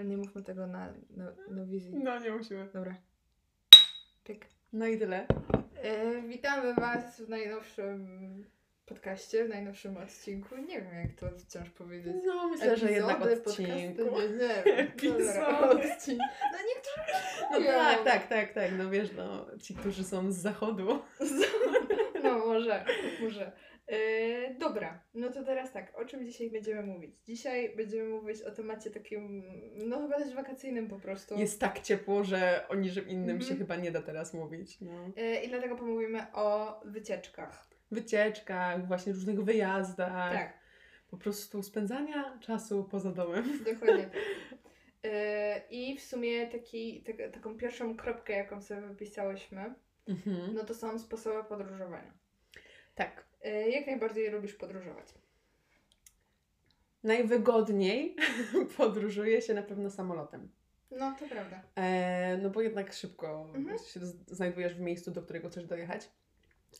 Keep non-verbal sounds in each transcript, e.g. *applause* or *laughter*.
Ale nie mówmy tego na, na, na wizji. No, nie musimy. Dobra. Pyk. No i tyle. E, witamy Was w najnowszym podcaście, w najnowszym odcinku. Nie wiem, jak to wciąż powiedzieć. No, myślę, że jednak Epizody, odcinku. podcasty, Nie, nie wiem. *laughs* Epizody. odcinek. No niektórzy No Nie tak, tak, tak, tak. No wiesz, no, ci, którzy są z zachodu. *laughs* No może, może. E, dobra, no to teraz tak, o czym dzisiaj będziemy mówić? Dzisiaj będziemy mówić o temacie takim, no chyba też wakacyjnym po prostu. Jest tak ciepło, że o niczym innym Mhm. się chyba nie da teraz mówić. No. E, I dlatego pomówimy o wycieczkach. Wycieczkach, właśnie różnych wyjazdach. Tak, Po prostu spędzania czasu poza domem. *laughs* dokładnie tak. E, I w sumie taki, tak, taką pierwszą kropkę, jaką sobie wypisałyśmy, Mhm. no to są sposoby podróżowania. Tak. E, Jak najbardziej lubisz podróżować? Najwygodniej *laughs* podróżuje się na pewno samolotem. No, to prawda. E, no bo jednak szybko Mhm. się znajdujesz w miejscu, do którego chcesz dojechać.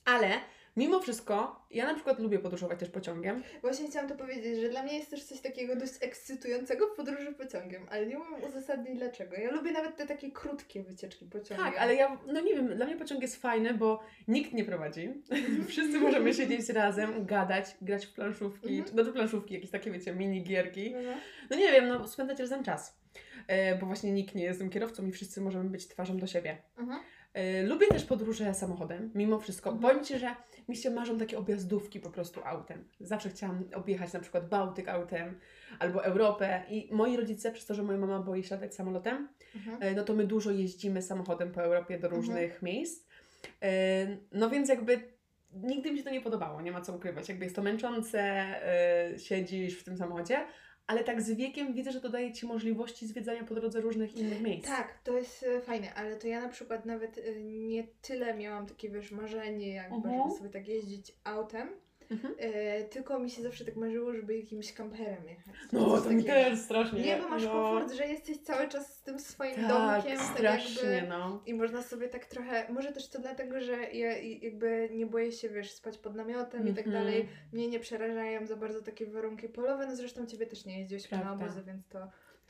Ale mimo wszystko, ja na przykład lubię podróżować też pociągiem. Właśnie chciałam to powiedzieć, że dla mnie jest też coś takiego dość ekscytującego w podróży pociągiem, ale nie umiem uzasadnić dlaczego. Ja lubię nawet te takie krótkie wycieczki pociągiem. Tak, ale ja, no nie wiem, dla mnie pociąg jest fajny, bo nikt nie prowadzi. *laughs* Wszyscy możemy siedzieć razem, gadać, grać w planszówki, Mhm. no to planszówki, jakieś takie wiecie, mini gierki. No, no. No nie wiem, no spędzać razem czas. E, bo właśnie nikt nie jest tym kierowcą i wszyscy możemy być twarzą do siebie. Mhm. E, Lubię też podróże samochodem, mimo wszystko. Mhm. Powiem Ci, że mi się marzą takie objazdówki po prostu autem. Zawsze chciałam objechać na przykład Bałtyk autem albo Europę i moi rodzice, przez to, że moja mama boi się latać samolotem, Mhm. e, no to my dużo jeździmy samochodem po Europie do Mhm. różnych miejsc. E, No więc jakby nigdy mi się to nie podobało, nie ma co ukrywać. Jakby jest to męczące, e, siedzisz w tym samochodzie, ale tak z wiekiem widzę, że to daje Ci możliwości zwiedzania po drodze różnych innych miejsc. Tak, to jest e, fajne, ale to ja na przykład nawet e, nie tyle miałam takie, wiesz, marzenie jakby, Mhm. żeby sobie tak jeździć autem, Mhm. e, tylko mi się zawsze tak marzyło, żeby jakimś kamperem jechać. No, to mi takiego. też strasznie. Nie, bo masz no. komfort, że jesteś cały czas z tym swoim Tak, domkiem, tak strasznie, jakby... no. I można sobie tak trochę, może też to dlatego, że ja i- jakby nie boję się, wiesz, spać pod namiotem i tak Mhm. dalej. Mnie nie przerażają za bardzo takie warunki polowe, no zresztą Ciebie też nie jeździłeś na obozy, więc to,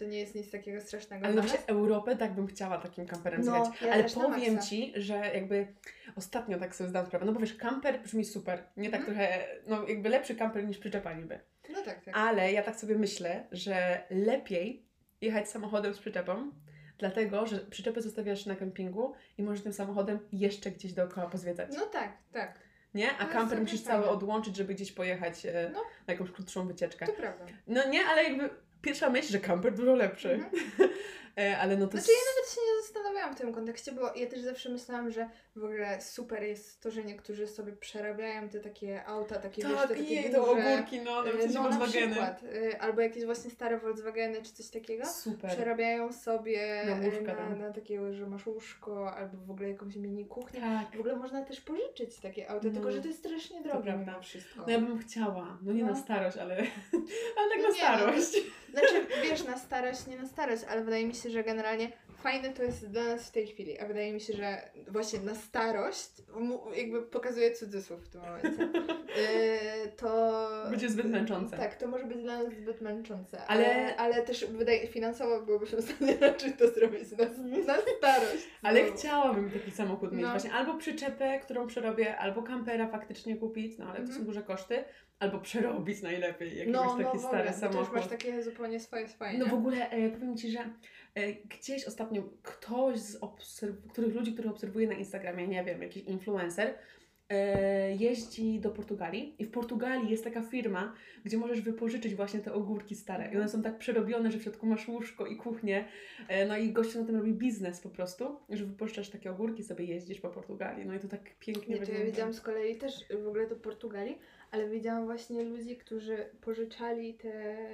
to nie jest nic takiego strasznego. Ale nas. Europę tak bym chciała takim kamperem No, zjechać. ja Ale powiem. Ci, że jakby ostatnio tak sobie zdałam sprawę, no bo wiesz, kamper brzmi super. Nie tak Mhm. trochę, no jakby lepszy kamper niż przyczepa niby. No tak, tak. Ale ja tak sobie myślę, że lepiej jechać samochodem z przyczepą, dlatego, że przyczepę zostawiasz na kempingu i możesz tym samochodem jeszcze gdzieś dookoła pozwiedzać. No tak, tak. Nie? A jest kamper musisz cały odłączyć, żeby gdzieś pojechać e, No. na jakąś krótszą wycieczkę. To prawda. No nie, ale jakby pierwsza myśl, że kamper dużo lepszy. Mhm. *laughs* E, ale no to Znaczy ja nawet się nie zastanawiałam w tym kontekście, bo ja też zawsze myślałam, że w ogóle super jest to, że niektórzy sobie przerabiają te takie auta, takie wiesz, te Tak, takie jej, duże. to ogórki, no, nawet no, no na przykład, y, albo jakieś właśnie stare Volkswageny czy coś takiego. Super. Przerabiają sobie Na na, łóżka, na, tak. na takie, że masz łóżko, albo w ogóle jakąś mini kuchnię. Tak. W ogóle można też pożyczyć takie auto, No. tylko że to jest strasznie drogie mimo wszystko. No ja bym chciała, no nie No. na starość, ale, *laughs* ale tak No na nie, starość. Znaczy, wiesz, na starość, nie na starość, ale wydaje mi się, że generalnie fajne to jest dla nas w tej chwili, a wydaje mi się, że właśnie na starość, jakby pokazuję cudzysłów w tym momencie, yy, *laughs* to... Będzie zbyt męczące. Tak, to może być dla nas zbyt męczące, Ale- ale, ale też wydaje, finansowo byłobyśmy w stanie *laughs* raczej to zrobić na, na starość. Ale No. chciałabym taki samochód mieć No. właśnie. Albo przyczepę, którą przerobię, albo kampera faktycznie kupić, no ale to Mhm. są duże koszty. Albo przerobić najlepiej jakiegoś No, taki no, w ogóle, stary to już samochód. masz takie zupełnie swoje, swoje, No nie? w ogóle e, powiem Ci, że gdzieś ostatnio ktoś z obserw- których ludzi, których obserwuję na Instagramie, nie wiem, jakiś influencer, e, jeździ do Portugalii i w Portugalii jest taka firma, gdzie możesz wypożyczyć właśnie te ogórki stare i one są tak przerobione, że w środku masz łóżko i kuchnię, e, no i gościu na tym robi biznes po prostu, że wypożyczasz takie ogórki, sobie jeździsz po Portugalii, no i to tak pięknie Nie, to ja wygląda. widziałam z kolei też w ogóle do Portugalii, ale widziałam właśnie ludzi, którzy pożyczali te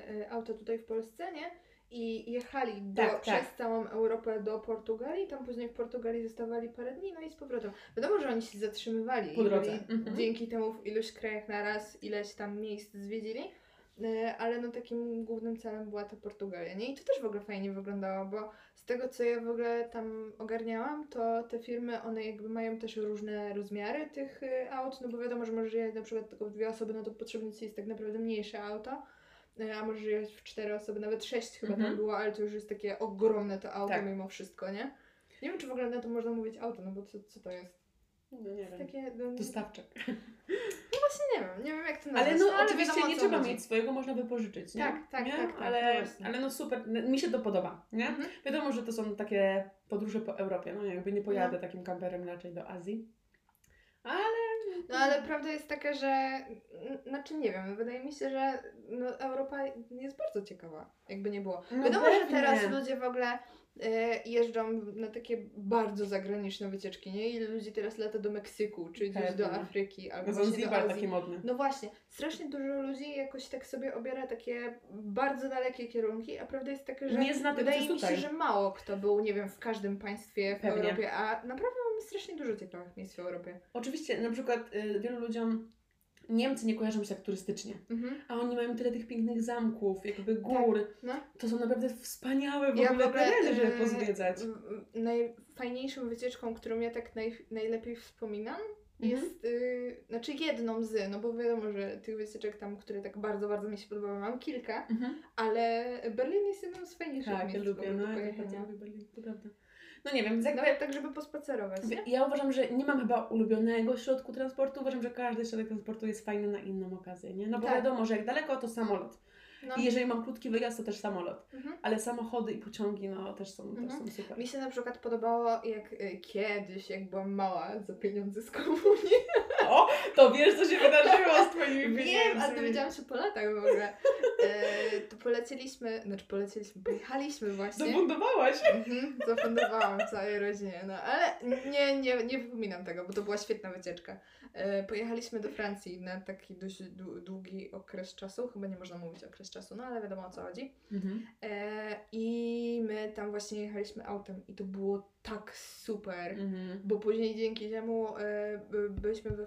e, auta tutaj w Polsce, nie? I jechali do, Tak, przez tak. całą Europę do Portugalii, tam później w Portugalii zostawali parę dni, no i z powrotem. Wiadomo, że oni się zatrzymywali Po drodze. Mhm. dzięki temu w iluś krajach na raz ileś tam miejsc zwiedzili, e, ale no takim głównym celem była ta Portugalia, nie? I to też w ogóle fajnie wyglądało, bo z tego co ja w ogóle tam ogarniałam, to te firmy, one jakby mają też różne rozmiary tych y, aut, no bo wiadomo, że możesz jechać na przykład tylko w dwie osoby, no to potrzebne ci jest tak naprawdę mniejsze auto. E, a możesz jechać w cztery osoby, nawet sześć chyba Mhm. tam było, ale to już jest takie ogromne to auto Tak. mimo wszystko, nie? Nie wiem, czy w ogóle na to można mówić auto, no bo co, co to jest? No nie wiem. Takie, no, Dostawczak. *laughs* nie wiem, nie wiem jak to nazwać. Ale no, oczywiście wiadomo, nie trzeba chodzi. mieć swojego, można wypożyczyć, nie? Tak, tak, nie? tak, tak, no ale, właśnie. ale no super, mi się to podoba, nie? Mhm. Wiadomo, że to są takie podróże po Europie, no jakby nie pojadę takim kamperem raczej do Azji. No ale prawda jest taka, że znaczy nie wiem, wydaje mi się, że no, Europa jest bardzo ciekawa, jakby nie było. No Wiadomo, że pewnie. teraz ludzie w ogóle e, jeżdżą na takie bardzo zagraniczne wycieczki, nie? Ile ludzi teraz lata do Meksyku, czy gdzieś do. Afryki, albo właśnie do Azji. taki modny. No właśnie, strasznie dużo ludzi jakoś tak sobie obiera takie bardzo dalekie kierunki, a prawda jest taka, że Nie zna tego, wydaje mi się, tutaj. że mało kto był, nie wiem, w każdym państwie w Pewnie. Europie, a naprawdę mamy strasznie dużo ciekawych miejsc w Europie. Oczywiście, na przykład y, wielu ludziom Niemcy nie kojarzą się tak turystycznie, Mhm. a oni mają tyle tych pięknych zamków, jakby gór. No. To są naprawdę wspaniałe w Ja ogóle tereny, żeby e, pozwiedzać. Najfajniejszą wycieczką, którą ja tak naj, najlepiej wspominam, Mhm. jest, y, znaczy jedną z, no bo wiadomo, że tych wycieczek tam, które tak bardzo, bardzo mi się podobały, mam kilka, Mhm. ale Berlin jest jedną z fajniejszych Tak, ja miejsc w lubię, ogóle do no ja bardzo lubię Berlin, to prawda. No nie wiem, Nawet tak, żeby pospacerować, ja uważam, że nie mam chyba ulubionego środku transportu, uważam, że każdy środek transportu jest fajny na inną okazję, nie? No bo Tak. wiadomo, że jak daleko to samolot. No. I jeżeli mam krótki wyjazd, to też samolot. Mhm. Ale samochody i pociągi, no też są, też Mhm. są super. Mi się na przykład podobało, jak y, kiedyś, jak byłam mała, za pieniądze z komunii. *laughs* O, to wiesz, co się wydarzyło z twoimi Wiem, pieniędzmi. ale dowiedziałam się po latach w ogóle. E, to polecieliśmy, znaczy polecieliśmy, pojechaliśmy właśnie. Zafundowałaś. Mhm, zafundowałam całej rodzinie, no ale nie, nie, nie wypominam tego, bo to była świetna wycieczka. E, pojechaliśmy do Francji na taki dość dłu- długi okres czasu, chyba nie można mówić okres czasu, no ale wiadomo o co chodzi. Mhm. E, I my tam właśnie jechaliśmy autem i to było tak super. Mhm. Bo później dzięki temu e, by- byliśmy we,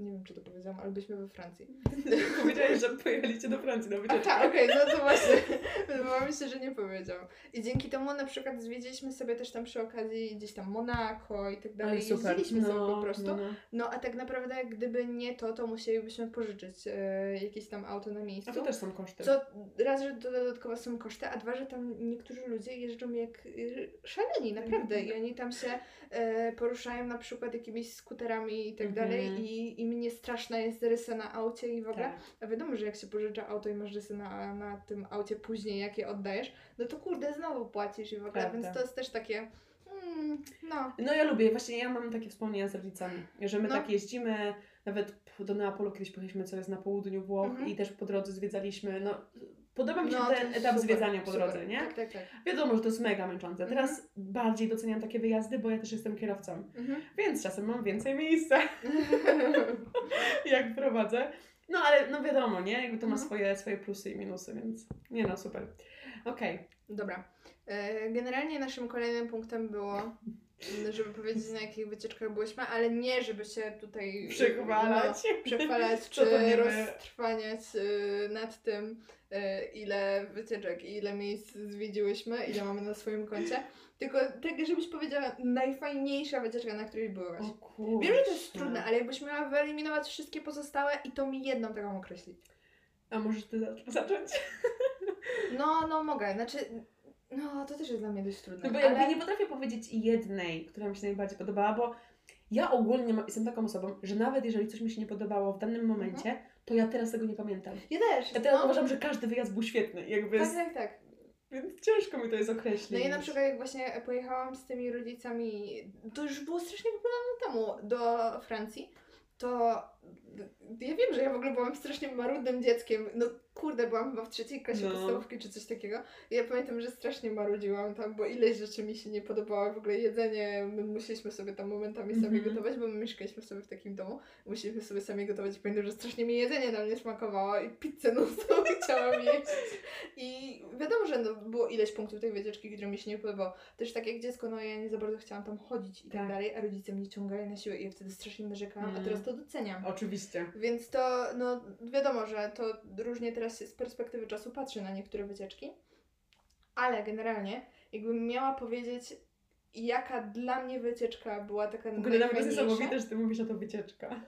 nie wiem czy to powiedziałam, ale byliśmy we Francji. *laughs* Powiedziałeś, że pojechaliście do Francji na A wycieczkę. tak, okej, no to właśnie. *laughs* Wydawało mi się, że nie powiedział. I dzięki temu na przykład zwiedziliśmy sobie też tam przy okazji gdzieś tam Monako i tak dalej. Ale super. Jeździliśmy sobie No, po prostu. no, no. No a tak naprawdę gdyby nie to, to musielibyśmy pożyczyć e, jakieś tam auto na miejscu. A to też są koszty. Co raz, że to dodatkowo są koszty, a dwa, że tam niektórzy ludzie jeżdżą jak y, szaleni, naprawdę. I oni tam się e, poruszają na przykład jakimiś skuterami i tak Mhm. dalej i, i mnie straszna jest rysa na aucie i w ogóle. Tak. A wiadomo, że jak się pożycza auto i masz rysy na, na tym aucie później, jak je oddajesz, no to kurde, znowu płacisz i w ogóle, Prawda. więc to jest też takie, mm, no. No ja lubię, właśnie ja mam takie wspomnienia z rodzicami, że my No. tak jeździmy, nawet do Neapolu kiedyś pojechaliśmy, co jest na południu Włoch Mhm. i też po drodze zwiedzaliśmy, no podoba mi się no, ten etap super, zwiedzania po super. drodze, nie? Tak, tak, tak. Wiadomo, że to jest mega męczące. Mhm. Teraz bardziej doceniam takie wyjazdy, bo ja też jestem kierowcą, Mhm. więc czasem mam więcej miejsca, *laughs* jak prowadzę. No ale no wiadomo, nie? Jakby to ma Mhm. swoje, swoje plusy i minusy, więc nie no, super. Okej. Dobra. E, Generalnie naszym kolejnym punktem było, żeby powiedzieć na jakich wycieczkach byliśmy, ale nie żeby się tutaj Przechwalać. No, przechwalać czy my. roztrwaniać y, nad tym, y, ile wycieczek i ile miejsc zwiedziłyśmy, ile mamy na swoim koncie. Tylko tak, żebyś powiedziała najfajniejsza wycieczka, na której byłaś. Wiem, że to jest trudne, ale jakbyś miała wyeliminować wszystkie pozostałe i to mi jedną taką określić. A możesz ty za- zacząć? No, no mogę. Znaczy, no to też jest dla mnie dość trudne. No bo jakby ale... nie potrafię powiedzieć jednej, która mi się najbardziej podobała, bo ja ogólnie jestem taką osobą, że nawet jeżeli coś mi się nie podobało w danym momencie, to ja teraz tego nie pamiętam. Ja też. Ja teraz no. uważam, że każdy wyjazd był świetny, jakby Tak, tak, tak. więc ciężko mi to jest No określić. i na przykład jak właśnie pojechałam z tymi rodzicami, to już było strasznie wiele lat temu, do Francji, to ja wiem, że ja w ogóle byłam strasznie marudnym dzieckiem. No kurde, byłam chyba w trzeciej klasie No. podstawówki czy coś takiego. I ja pamiętam, że strasznie marudziłam tam, bo ileś rzeczy mi się nie podobało. W ogóle jedzenie, my musieliśmy sobie tam momentami sami Mhm. gotować, bo my mieszkaliśmy sobie w takim domu. Musieliśmy sobie sami gotować i pamiętam, że strasznie mi jedzenie tam nie smakowało i pizzę no to *laughs* chciałam jeść. I wiadomo, że no, było ileś punktów tej wycieczki, które mi się nie podobało. Też tak jak dziecko, no ja nie za bardzo chciałam tam chodzić i tak, Tak. dalej, a rodzice mnie ciągali na siłę i ja wtedy strasznie narzekałam, a Mm. teraz to doceniam. Oczywiście. Więc to, no wiadomo, że to różnie teraz z perspektywy czasu patrzę na niektóre wycieczki, ale generalnie jakbym miała powiedzieć, jaka dla mnie wycieczka była taka W ogóle nawet niesamowite, że ty mówisz, że to wycieczka.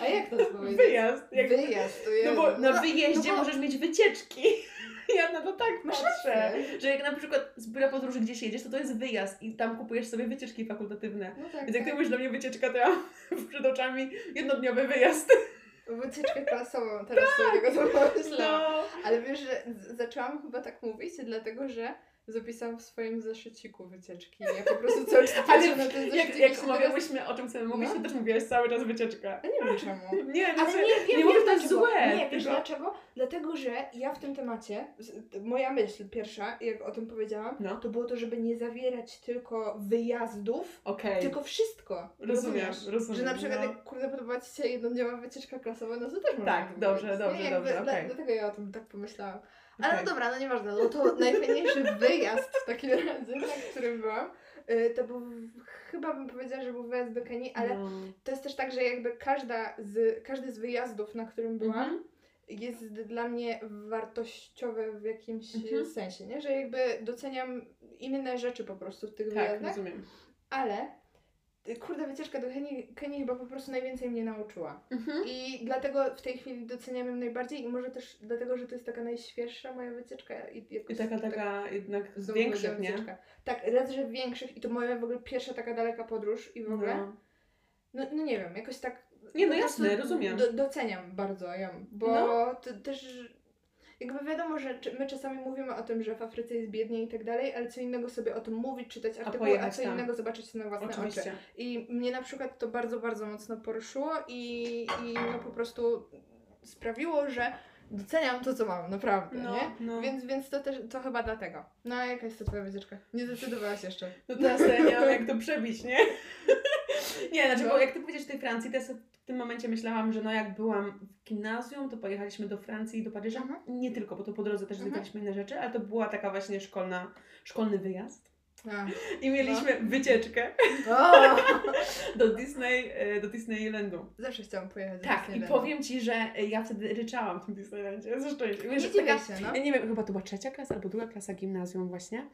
A jak to *laughs* powiedzieć? Wyjazd. Jak... Wyjazd, to jest... No bo na wyjeździe no bo- możesz mieć wycieczki. *laughs* Ja na to tak patrzę. Że jak na przykład z biura podróży gdzieś jedziesz, to to jest wyjazd i tam kupujesz sobie wycieczki fakultatywne. No tak, Więc jak ty tak. mówisz dla mnie wycieczka, to ja mam *laughs* przed oczami jednodniowy wyjazd. *laughs* Wycieczkę klasową, teraz sobie tego pomyślałam. No. Ale wiesz, że zaczęłam chyba tak mówić, dlatego że zapisałam w swoim zeszyciku wycieczki. Ja po prostu cały czas *laughs* patrzę na ten zeszycik jak, jak się teraz... omawiałyśmy o czym chcemy mówić, No. to też mówiłaś cały czas wycieczka. Ja nie wiem czemu. *laughs* Nie, Ale co- nie, wiem, nie mówię, że to jest złe. Nie, wiesz dlaczego? Dlatego, że ja w tym temacie, moja myśl pierwsza, jak o tym powiedziałam, No. to było to, żeby nie zawierać tylko wyjazdów, Okej. tylko wszystko. Rozumiem, Rozumiesz? rozumiem, Że na przykład no. jak kurde podoba Ci się jednodniowa wycieczka klasowa, no to też Tak, dobrze, dobrze, nie? Dobrze, okej. Dlatego ja o tym tak pomyślałam. Ale Okej. no dobra, no nieważne, no to najfajniejszy *laughs* wyjazd w takim razie, na którym byłam, y, to był, chyba bym powiedziała, że był wyjazd do Kenii, ale No. to jest też tak, że jakby każda z, każdy z wyjazdów, na którym byłam, Mhm. jest dla mnie wartościowy w jakimś Mhm. sensie, nie? Że jakby doceniam inne rzeczy po prostu w tych Tak, wyjazdach, rozumiem. ale kurde, wycieczka do Kenii, Kenii chyba po prostu najwięcej mnie nauczyła. Mhm. I dlatego w tej chwili doceniam ją najbardziej i może też dlatego, że to jest taka najświeższa moja wycieczka. I, jakoś I taka, tak taka jednak z większych, nie? wycieczka. Tak, raz, że większych i to moja w ogóle pierwsza taka daleka podróż i w ogóle. No. No, no nie wiem, jakoś tak. Nie, no jasne, rozumiem. Do, doceniam bardzo ją, bo No. to też. Jakby wiadomo, że my czasami mówimy o tym, że w Afryce jest biednie i tak dalej, ale co innego sobie o tym mówić, czytać artykuły, a, pojechać co tam. innego zobaczyć na własne oczy. Oczywiście. I mnie na przykład to bardzo, bardzo mocno poruszyło i, i no po prostu sprawiło, że doceniam to, co mam, naprawdę, No, nie? no. Więc, więc to też, to chyba dlatego. No a jaka jest to twoja wycieczka? Nie zdecydowałaś jeszcze. No teraz ja nie mam jak to przebić, nie? *laughs* nie, znaczy, No. bo jak ty powiedziałeś tej Francji, to ja w tym momencie myślałam, że no jak byłam w gimnazjum, to pojechaliśmy do Francji i do Paryża. Mhm. Nie tylko, bo to po drodze też Mhm. zwiedzaliśmy inne rzeczy, ale to była taka właśnie szkolna, szkolny wyjazd. A. I mieliśmy wycieczkę O! *laughs* do Disney, e, do Disneylandu. Zawsze chciałam pojechać do Tak, i powiem Ci, że ja wtedy ryczałam w tym Disneylandzie ze szczęścia. Nie Wiesz, dziwię taka, się, no. ja nie wiem, chyba to była trzecia klasa albo druga klasa gimnazjum właśnie.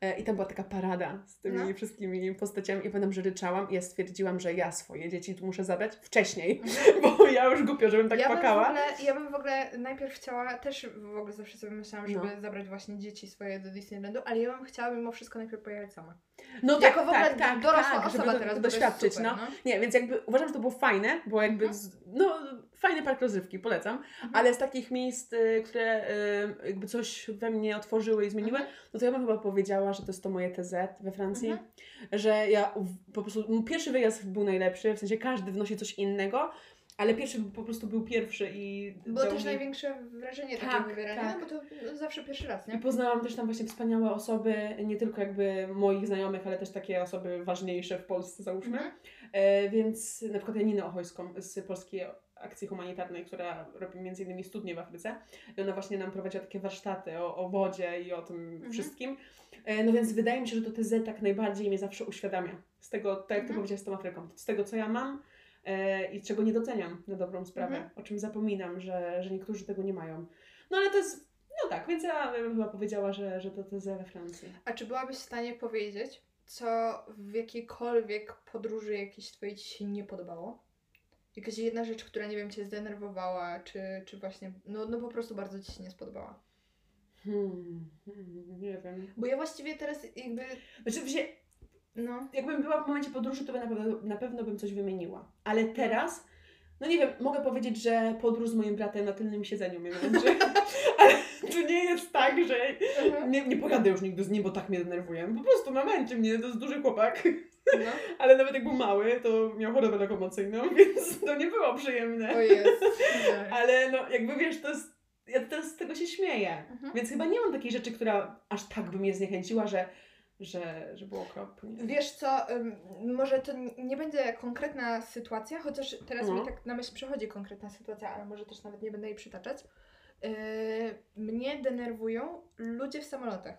E, I tam była taka parada z tymi No. wszystkimi postaciami. I pamiętam, że ryczałam i ja stwierdziłam, że ja swoje dzieci tu muszę zabrać wcześniej, Mhm. *laughs* bo ja już głupio, żebym tak ja bym, w płakała. ogóle, ja bym w ogóle najpierw chciała, też w ogóle zawsze sobie myślałam, żeby No. zabrać właśnie dzieci swoje do Disneylandu, ale ja bym chciała mimo wszystko najpierw pojechać sama. No tak, jako w ogóle tak, tak, dorosła tak, osoba żeby teraz, doświadczyć, super, no. no. Nie, więc jakby uważam, że to było fajne, bo jakby, Mhm. z, no fajny park rozrywki, polecam, Mhm. ale z takich miejsc, y, które y, jakby coś we mnie otworzyły i zmieniły, Mhm. no to ja bym chyba powiedziała, że to jest to moje TZ we Francji, Mhm. że ja po prostu, pierwszy wyjazd był najlepszy, w sensie każdy wnosi coś innego, ale pierwszy po prostu był pierwszy i Było też mi- największe wrażenie Tak, takie wywierania, tak. bo to no, zawsze pierwszy raz, I nie? poznałam też tam właśnie wspaniałe osoby, nie tylko jakby moich znajomych, ale też takie osoby ważniejsze w Polsce, załóżmy. Mhm. E, więc na przykład Janinę Ochojską z Polskiej Akcji Humanitarnej, która robi między innymi studnie w Afryce. I ona właśnie nam prowadziła takie warsztaty o, o wodzie i o tym Mhm. wszystkim. E, no więc wydaje mi się, że to TZ tak najbardziej mnie zawsze uświadamia. Z tego, tak jak ty Mhm. powiedziałaś z tą Afryką. Z tego, co ja mam i czego nie doceniam na dobrą sprawę. Mhm. O czym zapominam, że, że niektórzy tego nie mają. No ale to jest, no tak, więc ja bym chyba powiedziała, że, że to TZ we Francji. A czy byłabyś w stanie powiedzieć, co w jakiejkolwiek podróży jakiejś twojej ci się nie podobało? Jakaś jedna rzecz, która, nie wiem, cię zdenerwowała, czy, czy właśnie, no, no po prostu bardzo ci się nie spodobała. Hmm, hmm, nie wiem. Bo ja właściwie teraz jakby, Znaczy, no, jakbym była w momencie podróży, to by na pewno, na pewno bym coś wymieniła. Ale teraz, no nie wiem, mogę powiedzieć, że podróż z moim bratem na tylnym siedzeniu mnie męczy. *laughs* Ale to nie jest tak, że nie, nie pojadę już nigdy z nim, bo tak mnie denerwuje. Po prostu no, męczy mnie, to jest duży chłopak. no. *laughs* Ale nawet jak był mały, to miał chorobę lokomocyjną, *laughs* więc to nie było przyjemne. O jest. Ale no jakby wiesz, to jest, ja teraz z tego się śmieję. Mhm. Więc chyba nie mam takiej rzeczy, która aż tak by mnie zniechęciła, że, że, że było okropnie. Wiesz co, może to nie będzie konkretna sytuacja, chociaż teraz No. mi tak na myśl przychodzi konkretna sytuacja, ale może też nawet nie będę jej przytaczać. Yy, mnie denerwują ludzie w samolotach.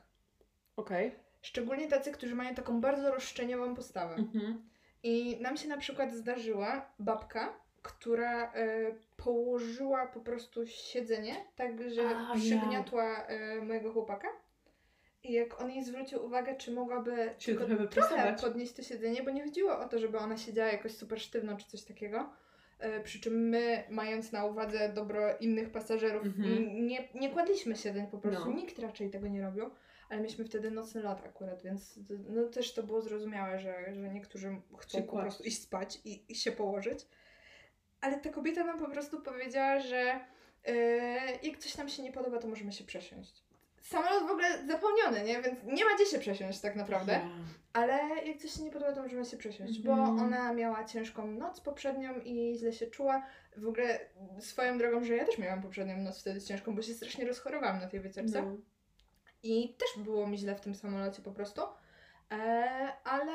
Okej. Szczególnie tacy, którzy mają taką bardzo roszczeniową postawę. Mhm. I nam się na przykład zdarzyła babka, która e, położyła po prostu siedzenie, tak że A, ja. e, mojego chłopaka. I jak on jej zwrócił uwagę, czy mogłaby Się trochę trochę podnieść to siedzenie, bo nie chodziło o to, żeby ona siedziała jakoś super sztywno czy coś takiego. e, przy czym my, mając na uwadze dobro innych pasażerów, Mhm. n- nie, nie kładliśmy siedzeń po prostu, No. nikt raczej tego nie robił, ale mieliśmy wtedy nocny lot akurat, więc no też to było zrozumiałe, że, że niektórzy chcą Się po kłaść. prostu iść spać i, i się położyć. Ale ta kobieta nam po prostu powiedziała, że e, jak coś nam się nie podoba, to możemy się przesiąść. Samolot w ogóle zapełniony, nie? Więc nie ma gdzie się przesiąść tak naprawdę. Ale jak coś się nie podoba, to możemy się przesiąść, bo Mhm. ona miała ciężką noc poprzednią i źle się czuła. W ogóle swoją drogą, że ja też miałam poprzednią noc wtedy ciężką, bo się strasznie rozchorowałam na tej wycieczce. No. I też było mi źle w tym samolocie po prostu. E, ale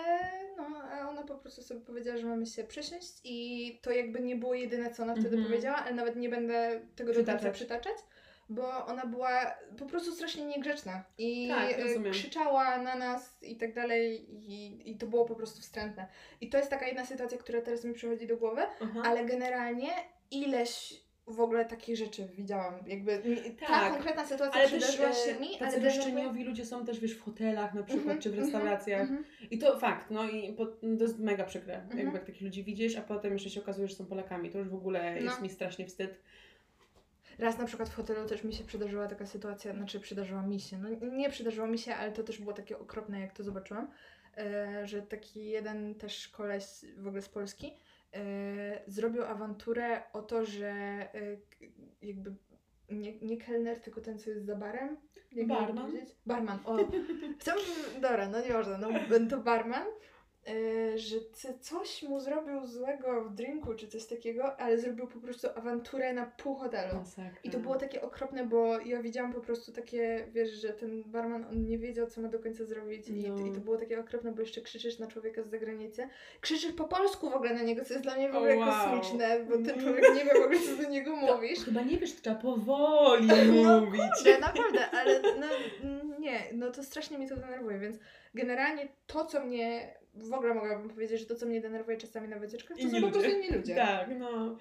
no, ona po prostu sobie powiedziała, że mamy się przesiąść i to jakby nie było jedyne, co ona wtedy Mhm. powiedziała, ale nawet nie będę tego do końca Przytaczać. Bo ona była po prostu strasznie niegrzeczna i Tak, e, rozumiem. krzyczała na nas i tak dalej i, i to było po prostu wstrętne. I to jest taka jedna sytuacja, która teraz mi przychodzi do głowy, Aha. ale generalnie ileś w ogóle takich rzeczy widziałam. Jakby mi- ta Tak. konkretna sytuacja Ale też przydarzyła e, się mi, ale denerwuje- roszczeniowi ludzie są też, wiesz, w hotelach na przykład, Mhm, czy w mhm, restauracjach. mhm. I to fakt, no i po, to jest mega przykre, jakby jak takich ludzi widzisz, a potem jeszcze się okazuje, że są Polakami. To już w ogóle No. jest mi strasznie wstyd. Raz na przykład w hotelu też mi się przydarzyła taka sytuacja, znaczy przydarzyła mi się, no nie przydarzyło mi się, ale to też było takie okropne, jak to zobaczyłam, e, że taki jeden też koleś w ogóle z Polski e, zrobił awanturę o to, że e, jakby nie, nie kelner, tylko ten, co jest za barem. Jak Barman? Barman, o. *laughs* Chciałabym, dobra, no nieważne, no to barman, e, że c- coś mu zrobił złego w drinku czy coś takiego, ale zrobił po prostu awanturę na pół hotelu. Masakra. I to było takie okropne, bo ja widziałam po prostu takie, wiesz, że ten barman, on nie wiedział, co ma do końca zrobić i, No. i to było takie okropne, bo jeszcze krzyczysz na człowieka z zagranicy. Krzyczysz po polsku w ogóle na niego, co jest dla mnie w ogóle wow. kosmiczne, bo ten Mhm. człowiek nie wie w ogóle, co do niego To mówisz. Chyba nie wiesz, to trzeba *laughs* powoli No, mówić. Kurde, naprawdę, ale no mm, *laughs* nie, no to strasznie mnie to denerwuje, więc generalnie to, co mnie, w ogóle mogłabym powiedzieć, że to, co mnie denerwuje czasami na wycieczkach, to Inni są po ludzie. prostu inni ludzie. Tak, no.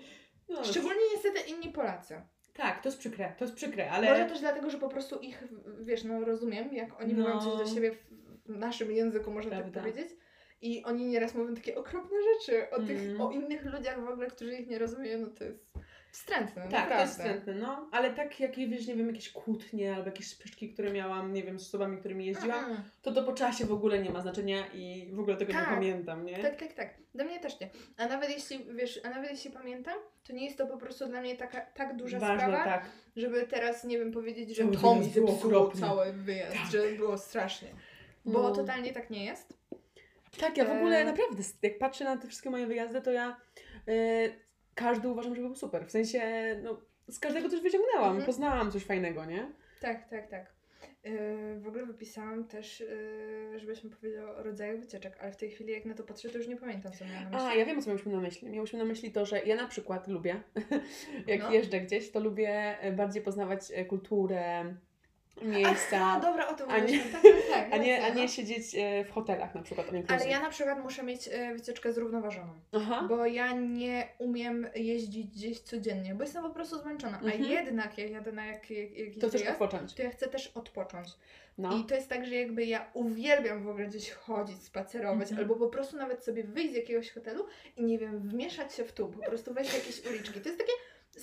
no. Szczególnie niestety inni Polacy. Tak, to jest przykre, to jest przykre, ale... Może też dlatego, że po prostu ich, wiesz, no rozumiem, jak oni mówią No. coś do siebie w w naszym języku, można Prawda. tak powiedzieć. I oni nieraz mówią takie okropne rzeczy o, tych, Mm. o innych ludziach w ogóle, którzy ich nie rozumieją, no to jest wstrętne, Tak, naprawdę. to jest wstrętne, no. Ale tak jak, wiesz, nie wiem, jakieś kłótnie albo jakieś sprzeczki, które miałam, nie wiem, z osobami, którymi jeździłam, to to po czasie w ogóle nie ma znaczenia i w ogóle tego Tak. nie pamiętam, nie? Tak, tak, tak. Dla mnie też nie. A nawet jeśli, wiesz, a nawet jeśli pamiętam, to nie jest to po prostu dla mnie taka, tak duża Ważne, sprawa, tak. żeby teraz, nie wiem, powiedzieć, że Cały to mi wyjazd był zepsuło okropny. cały wyjazd, Tak. że było strasznie. Bo No. totalnie tak nie jest. Tak, ja w ogóle E. naprawdę, jak patrzę na te wszystkie moje wyjazdy, to ja e, każdy uważam, że był super. W sensie, no, z każdego coś wyciągnęłam, Mhm. poznałam coś fajnego, nie? Tak, tak, tak. Yy, w ogóle wypisałam też, yy, żebyśmy powiedział o rodzaju wycieczek, ale w tej chwili jak na to patrzę, to już nie pamiętam, co miałam na A, myśli. ja wiem, co miałyśmy na myśli. Miałyśmy na myśli to, że ja na przykład lubię, *laughs* jak No. jeżdżę gdzieś, to lubię bardziej poznawać e, kulturę, miejsca, Aha, dobra, o tym a nie-. Tak, tak, tak. a, nie, a nie siedzieć e, w hotelach na przykład. Ale ja na przykład muszę mieć e, wycieczkę zrównoważoną, Aha. bo ja nie umiem jeździć gdzieś codziennie, bo jestem po prostu zmęczona. Mhm. A jednak jak jadę na jak, jak, jakiś To też wyjazd, odpocząć. to ja chcę też odpocząć. No. I to jest tak, że jakby ja uwielbiam w ogóle gdzieś chodzić, spacerować, Mhm. albo po prostu nawet sobie wyjść z jakiegoś hotelu i nie wiem, wmieszać się w tłum, po prostu wejść w jakieś uliczki. To jest takie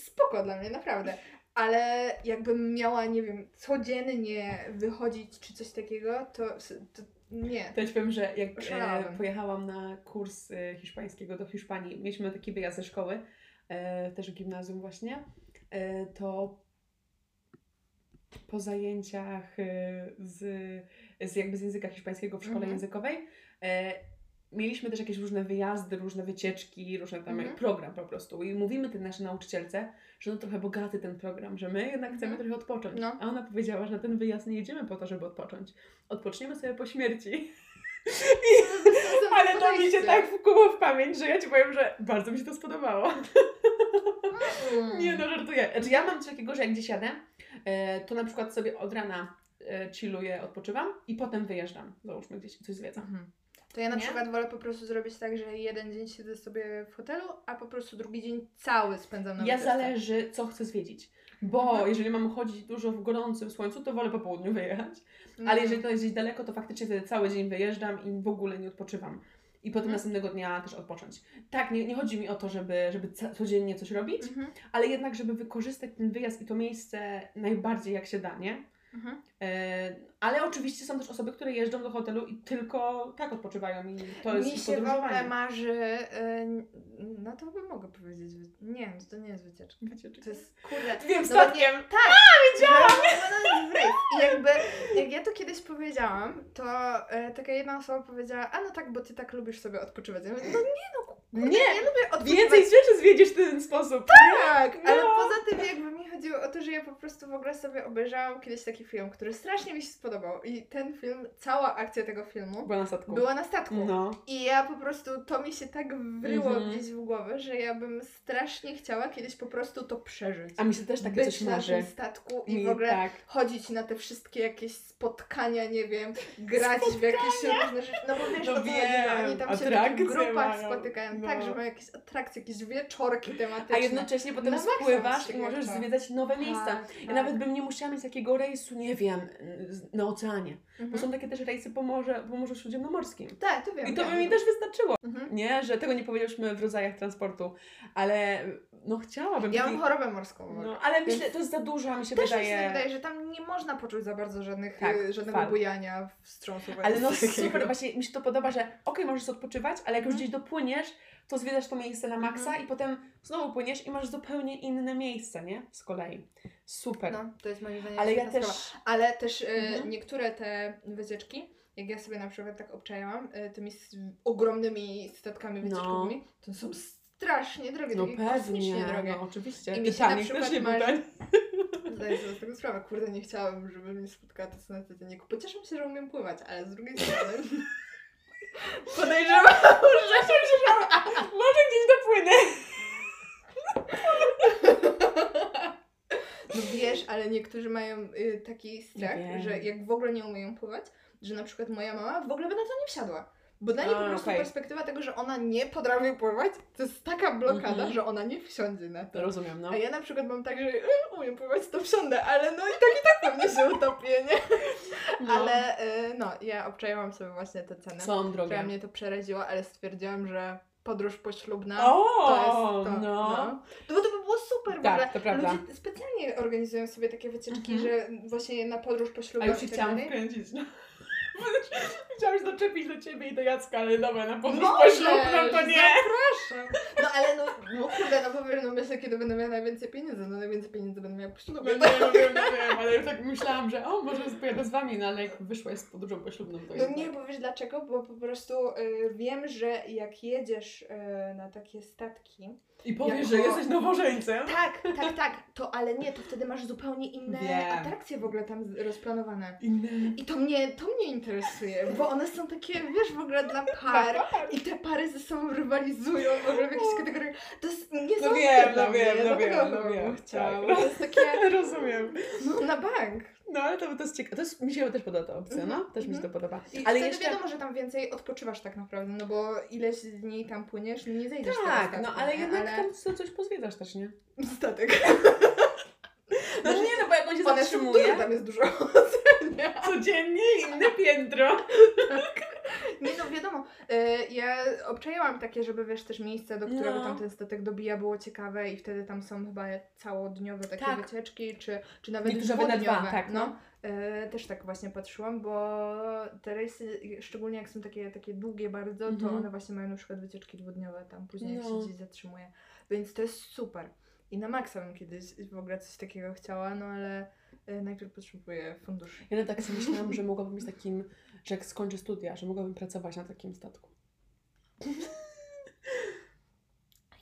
spoko dla mnie, naprawdę. Ale jakbym miała, nie wiem, codziennie wychodzić czy coś takiego, to, to nie. To ja ci powiem, że jak e, pojechałam na kurs e, hiszpańskiego do Hiszpanii, mieliśmy taki wyjazd ze szkoły, e, też w gimnazjum właśnie, e, to po zajęciach e, z, z jakby z języka hiszpańskiego w szkole Mhm. językowej e, mieliśmy też jakieś różne wyjazdy, różne wycieczki, różne tam Mhm. program po prostu. I mówimy tej naszej nauczycielce, że no trochę bogaty ten program, że my jednak chcemy Mhm. trochę odpocząć. No. A ona powiedziała, że na ten wyjazd nie jedziemy po to, żeby odpocząć. Odpoczniemy sobie po śmierci. *laughs* Ale to mi się tak wkuło w pamięć, że ja ci powiem, że bardzo mi się to spodobało. Mm. Nie no, żartuję. Znaczy ja mam coś takiego, że jak gdzieś jadę, e, to na przykład sobie od rana e, chilluję, odpoczywam i potem wyjeżdżam. Załóżmy gdzieś coś zwiedzam. Mhm. To ja na Nie? przykład wolę po prostu zrobić tak, że jeden dzień siedzę sobie w hotelu, a po prostu drugi dzień cały spędzam na Ja zależy, co chcę zwiedzić. Bo Mhm. jeżeli mam chodzić dużo w gorącym słońcu, to wolę po południu wyjechać. No. Ale jeżeli to jest gdzieś daleko, to faktycznie wtedy cały dzień wyjeżdżam i w ogóle nie odpoczywam. i potem Mhm. następnego dnia też odpocząć. Tak, nie, nie chodzi mi o to, żeby, żeby codziennie coś robić, Mhm. ale jednak, żeby wykorzystać ten wyjazd i to miejsce najbardziej jak się da, nie? Mhm. E, ale oczywiście są też osoby, które jeżdżą do hotelu i tylko tak odpoczywają i to jest Mi się w ogóle marzy, e, no to bym mogę powiedzieć, nie, no to nie jest wycieczka. To jest, kurde, Wiem, no statkiem! tak, wiedziałam! No, no, I jakby, jak ja to kiedyś powiedziałam, to e, taka jedna osoba powiedziała, a no tak, bo ty tak lubisz sobie odpoczywać. Ja mówię, no nie no, kurde, Nie, ja lubię odpoczywać. Więcej rzeczy zwiedziesz w ten sposób. Tak, ale No. poza tym jakby mi chodziło o to, że ja po prostu w ogóle sobie obejrzałam kiedyś taki film, który strasznie mi się spodobał i ten film, cała akcja tego filmu Była na statku. była na statku. No. I ja po prostu, to mi się tak wryło Mhm. gdzieś w głowę, że ja bym strasznie chciała kiedyś po prostu to przeżyć. A mi się też takie Być coś na marzy. tym statku i Mi w ogóle tak. chodzić na te wszystkie jakieś spotkania, nie wiem, grać w jakieś różne rzeczy. No bo wiesz, No wiem, że oni tam się w grupach mają. spotykają, No. tak, że mają jakieś atrakcje, jakieś wieczorki tematyczne. A jednocześnie potem Na maksa spływasz i możesz wjeżdża. zwiedzać nowe miejsca. Tak, Ja tak. nawet bym nie musiała mieć takiego rejsu, nie wiem, na oceanie. Bo Mhm. są takie też rejsy po, morze, po Morzu Śródziemnomorskim. Tak, to wiem. I to by mi też wystarczyło. Mhm. Nie, że tego nie powiedzieliśmy w rodzajach transportu, ale no chciałabym. Ja mam chorobę morską. no, ale Więc- myślę, to jest za dużo, mi się Też mi wydaje. się wydaje, że tam nie można poczuć za bardzo żadnych, Tak, y, żadnego fal. bujania, wstrząsów. Ale no super, właśnie mi się to podoba, że okej, możesz odpoczywać, ale jak już Mhm. gdzieś dopłyniesz, to zwiedzasz to miejsce na maksa Mhm. i potem znowu płyniesz i masz zupełnie inne miejsce, nie? Z kolei. Super. No, to jest moim zdaniem ale ja też... sprawa. Ale też y, Mhm. niektóre te wycieczki, jak ja sobie na przykład tak obczajałam, y, tymi ogromnymi statkami No. wycieczkowymi, to są strasznie drogie, No takie pewnie, drogie. no oczywiście. I mi się na przykład nie tani. Zdaję sobie z tego sprawę, kurde, nie chciałabym, żeby mnie spotkała to co na Titanicu. Pocieszę się, że umiem pływać, ale z drugiej strony podejrzewam, *laughs* że Może gdzieś dopłynę. No wiesz, ale niektórzy mają y, taki strach, Wiem. że jak w ogóle nie umieją pływać, że na przykład moja mama w ogóle by na to nie wsiadła. Bo dla niej po A, prostu okej. perspektywa tego, że ona nie potrafi pływać, to jest taka blokada, Mhm. że ona nie wsiądzie na to. Rozumiem, no. A ja na przykład mam tak, że y, umiem pływać, to wsiądę, ale no i tak i tak pewnie się utopię, nie? no. Ale y, no, ja obczaiłam sobie właśnie te ceny, Są drogie. która mnie to przeraziła, ale stwierdziłam, że podróż poślubna O, to jest to. no. No. To, bo to by było super Tak, to prawda. Ludzie specjalnie organizują sobie takie wycieczki, Mhm. że właśnie na podróż A poślubną już i się tak chciałam wkręcić, no. *laughs* Chciałam się doczepić do ciebie i do Jacka, ale dobra, na podróż Możesz, poślubną to nie. Zapraszam. No ale no, no kurde, no powiem, no myślę, kiedy będę miała najwięcej pieniędzy, no najwięcej pieniędzy będę miała No poślubną. wiem, no wiem, no wiem, ale tak myślałam, że o, może pojadę z wami, no ale jak wyszłaś z podróżą poślubną, to No nie, bo wiesz dlaczego? Bo po prostu y, wiem, że jak jedziesz y, na takie statki, I powiesz, jako- że jesteś nowożeńcem. tak, tak, tak, to ale nie, to wtedy masz zupełnie inne Wiem. atrakcje w ogóle tam rozplanowane. Inne. I to mnie, to mnie interesuje, bo one są takie, wiesz, w ogóle dla par. I te pary ze sobą rywalizują w ogóle w jakichś kategoriach. To jest niesamowite No wiem, no wiem, no wiem, no chyba bym wiem, chciała. tak. To jest takie, *laughs* Rozumiem. no na bank. No ale to, to jest ciekawe. To jest, mi się też podoba ta opcja, no. Mhm, Też mi się to mhm. podoba. I Ale jeszcze... wiadomo, że tam więcej odpoczywasz tak naprawdę, no bo ileś dni tam płyniesz, nie zejdziesz Tak, no ale jednak tam co- coś pozwiedzasz też, nie? *laughs* Statek. *laughs* No nie, no bo jak on się One zatrzymuje duże, tam jest dużo ocenia. *laughs* codziennie inne piętro. Nie no, wiadomo. E, ja obczajałam takie, żeby wiesz, też miejsce, do którego No. tam ten statek dobija było ciekawe i wtedy tam są chyba całodniowe takie Tak. wycieczki, czy, czy nawet Niektórzy dwudniowe. dwa, tak, no. E, też tak właśnie patrzyłam, bo te rejsy, szczególnie jak są takie, takie długie bardzo, to Mhm. one właśnie mają na przykład wycieczki dwudniowe, tam później No. się gdzieś zatrzymuje. Więc to jest super. I na maksa bym kiedyś w ogóle coś takiego chciała, no ale e, najpierw potrzebuję funduszy. Ja tak sobie myślałam, że mogłabym być takim, że jak skończę studia, że mogłabym pracować na takim statku.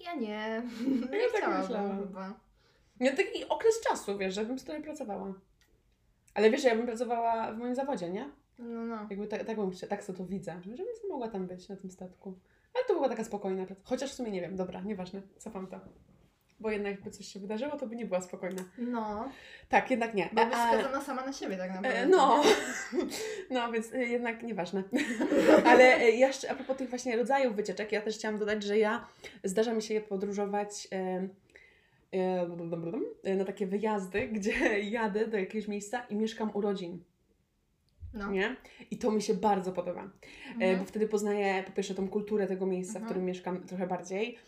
Ja nie. Ja nie tak chciałabym myślałam. chyba. Ja taki okres czasu, wiesz, żebym sobie pracowała. Ale wiesz, ja bym pracowała w moim zawodzie, nie? No, no. Jakby tak, tak bym tak sobie to widzę, żebym mogła tam być na tym statku. Ale to była taka spokojna praca. Chociaż w sumie nie wiem, dobra, nieważne, cofam to. Bo jednak jakby coś się wydarzyło, to by nie była spokojna. No, Tak, jednak nie. E, byś a- skazana sama na siebie tak naprawdę. E, No, *laughs* no więc e, jednak nieważne. *laughs* Ale jeszcze a propos tych właśnie rodzajów wycieczek, ja też chciałam dodać, że ja zdarza mi się podróżować na takie wyjazdy, *laughs* gdzie jadę do jakiegoś miejsca i mieszkam u rodzin. No. nie? I to mi się bardzo podoba, Mhm. bo wtedy poznaję po pierwsze tą kulturę tego miejsca, w Mhm. którym mieszkam trochę bardziej,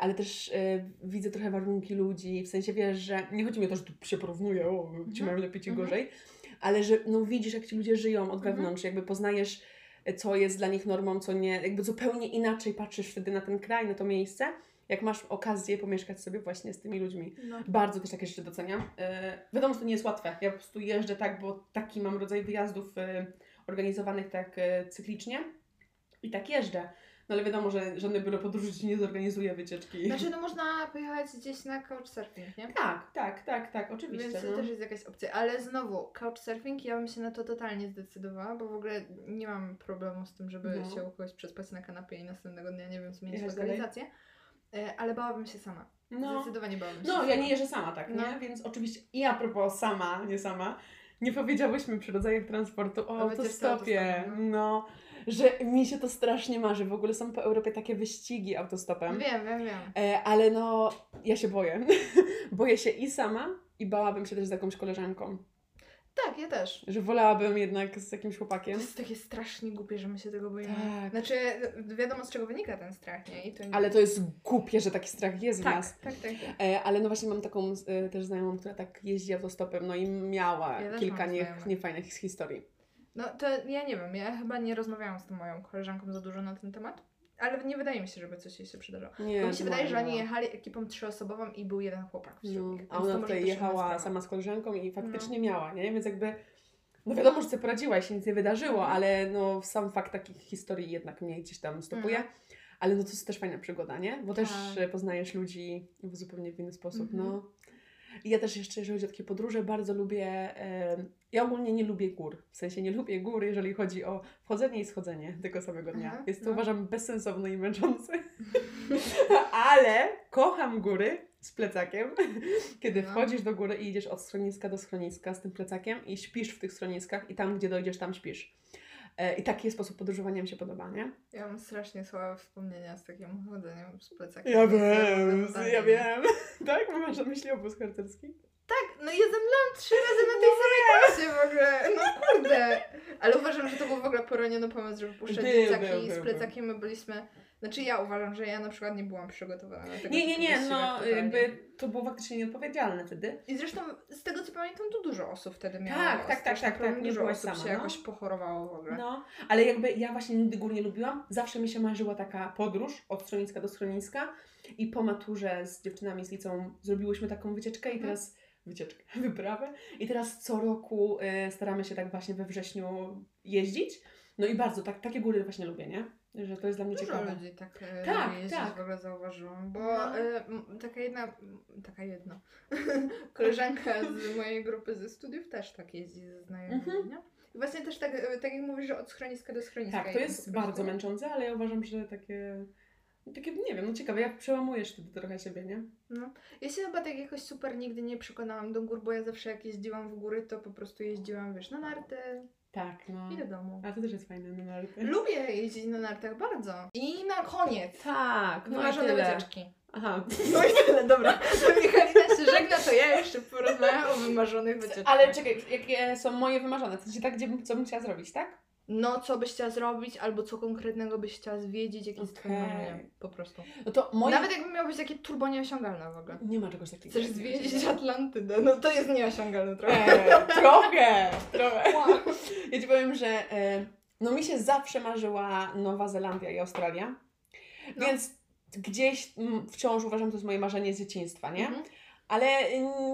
ale też e, widzę trochę warunki ludzi, w sensie wiesz, że nie chodzi mi o to, że tu się porównuje, o, ci Mhm. mają lepiej, ci Mhm. gorzej, ale że no widzisz, jak ci ludzie żyją od Mhm. wewnątrz, jakby poznajesz, e, co jest dla nich normą, co nie, jakby zupełnie inaczej patrzysz wtedy na ten kraj, na to miejsce, jak masz okazję pomieszkać sobie właśnie z tymi ludźmi. No. Bardzo też takie rzeczy doceniam. E, wiadomo, że to nie jest łatwe. Ja po prostu jeżdżę tak, bo taki mam rodzaj wyjazdów e, organizowanych tak e, cyklicznie i tak jeżdżę. No ale wiadomo, że żadne biuro podróży ci nie zorganizuje wycieczki. Znaczy, no można pojechać gdzieś na couchsurfing, nie? Tak, tak, tak, tak, oczywiście. Więc to no. też jest jakaś opcja. Ale znowu, couchsurfing, ja bym się na to totalnie zdecydowała, bo w ogóle nie mam problemu z tym, żeby No. się u kogoś przespać na kanapie i następnego dnia, nie wiem, zmienić Jechać lokalizację. E, Ale bałabym się sama. No, Zdecydowanie bałabym się no sama. ja nie jeżdżę sama, tak, No. nie? Więc oczywiście i a propos sama, nie sama, nie powiedziałyśmy przy rodzajach transportu o autostopie. autostopem, No, że mi się to strasznie marzy. W ogóle są po Europie takie wyścigi autostopem. Wiem, wiem, wiem. E, ale no, ja się boję. *laughs* boję się i sama, i bałabym się też z jakąś koleżanką. Tak, ja też. Że wolałabym jednak z jakimś To chłopakiem. jest takie strasznie głupie, że my się tego boimy. Tak. Znaczy, wiadomo z czego wynika ten strach, nie? I to nie... Ale to jest głupie, że taki strach jest w tak, nas. tak, tak, tak. E, ale no właśnie mam taką e, też znajomą, która tak jeździ autostopem, no i miała Ja kilka nie, niefajnych historii. No to ja nie wiem, ja chyba nie rozmawiałam z tą moją koleżanką za dużo na ten temat. Ale nie wydaje mi się, żeby coś jej się przydarzyło. Nie, Bo mi się wydaje, że była oni jechali ekipą trzyosobową i był jeden chłopak wśród No, nich. a ona tutaj też jechała sama z koleżanką i faktycznie No. miała, nie? Więc jakby, no wiadomo, że sobie poradziłaś, się nic nie wydarzyło, Mhm. ale no sam fakt takich historii jednak mnie gdzieś tam stopuje. Mhm. Ale no to jest też fajna przygoda, nie? Bo też Tak. e, poznajesz ludzi w zupełnie inny sposób, Mhm. no. I ja też jeszcze, jeżeli chodzi o takie podróże, bardzo lubię, ja ogólnie nie lubię gór. W sensie nie lubię gór, jeżeli chodzi o wchodzenie i schodzenie tego samego dnia. Mhm, Jest to no. uważam bezsensowne i męczące. *laughs* Ale kocham góry z plecakiem, kiedy No. wchodzisz do góry i idziesz od schroniska do schroniska z tym plecakiem i śpisz w tych schroniskach i tam, gdzie dojdziesz, tam śpisz. E, I taki sposób podróżowania mi się podoba, nie? Ja mam strasznie słabe wspomnienia z takim chodzeniem z plecakiem. Ja wiem, ja wiem. *laughs* Tak? Masz na myśli obóz harcerski? Tak, no ja zemdlałam trzy razy na tej samej trasie w ogóle. No kurde. Ale uważam, że to był w ogóle poroniony pomysł, żeby puszczać dzieciaki z plecakiem. My byliśmy... Znaczy ja uważam, że ja na przykład nie byłam przygotowana na tego Nie, nie, nie, no totalnie. jakby to było faktycznie nieodpowiedzialne wtedy. I zresztą z tego co pamiętam, to dużo osób wtedy miało. Tak, tak, tak, tak, tak, nie Dużo byłaś osób sama, się no. jakoś pochorowało w ogóle. No, ale jakby ja właśnie nigdy gór nie lubiłam. Zawsze mi się marzyła taka podróż od schroniska do schroniska i po maturze z dziewczynami z liceum zrobiłyśmy taką wycieczkę i Mhm. teraz wycieczkę, *laughs* wyprawę i teraz co roku y, staramy się tak właśnie we wrześniu jeździć. No i bardzo, tak, takie góry właśnie lubię, nie? Że to jest dla mnie Dużo ciekawe. ludzi tak, e, Tak, jeździć tak. w ogóle zauważyłam, bo No. m, taka jedna, taka jedna *laughs* koleżanka z mojej grupy ze studiów też tak jeździ ze znajomymi, Mhm. nie? I właśnie też tak, e, tak jak mówisz, że od schroniska do schroniska. Tak, to jest bardzo męczące, ale ja uważam, że takie, takie nie wiem, no ciekawe, jak przełamujesz wtedy trochę siebie, nie? No. Ja się chyba tak jakoś super nigdy nie przekonałam do gór, bo ja zawsze jak jeździłam w góry, to po prostu jeździłam, wiesz, na narty Tak, no. i do domu. A to też jest fajne, no narty. Lubię jeździć na nartach bardzo. I na koniec. Tak, no i Wymarzone tyle. wycieczki. Aha, *laughs* No i tyle, dobra. To Michalina się żegna, to ja jeszcze porozmawiam o wymarzonych *laughs* wycieczkach. Ale czekaj, jakie są moje wymarzone? W sensie tak, gdzie bym, co bym chciała zrobić, tak? No, co byś chciała zrobić, albo co konkretnego byś chciała zwiedzić, jakie jest twoje Okej. marzenie, po prostu. No to moje... Nawet jakby miało być takie turbo nieosiągalne w ogóle. Nie ma czegoś takiego. Chcesz zwiedzić Atlantydę, no to jest nieosiągalne trochę. Eee, trochę, trochę. Ja Ci powiem, że e, no mi się zawsze marzyła Nowa Zelandia i Australia, No. więc gdzieś mm, wciąż uważam, to jest moje marzenie z dzieciństwa, nie? Mhm. Ale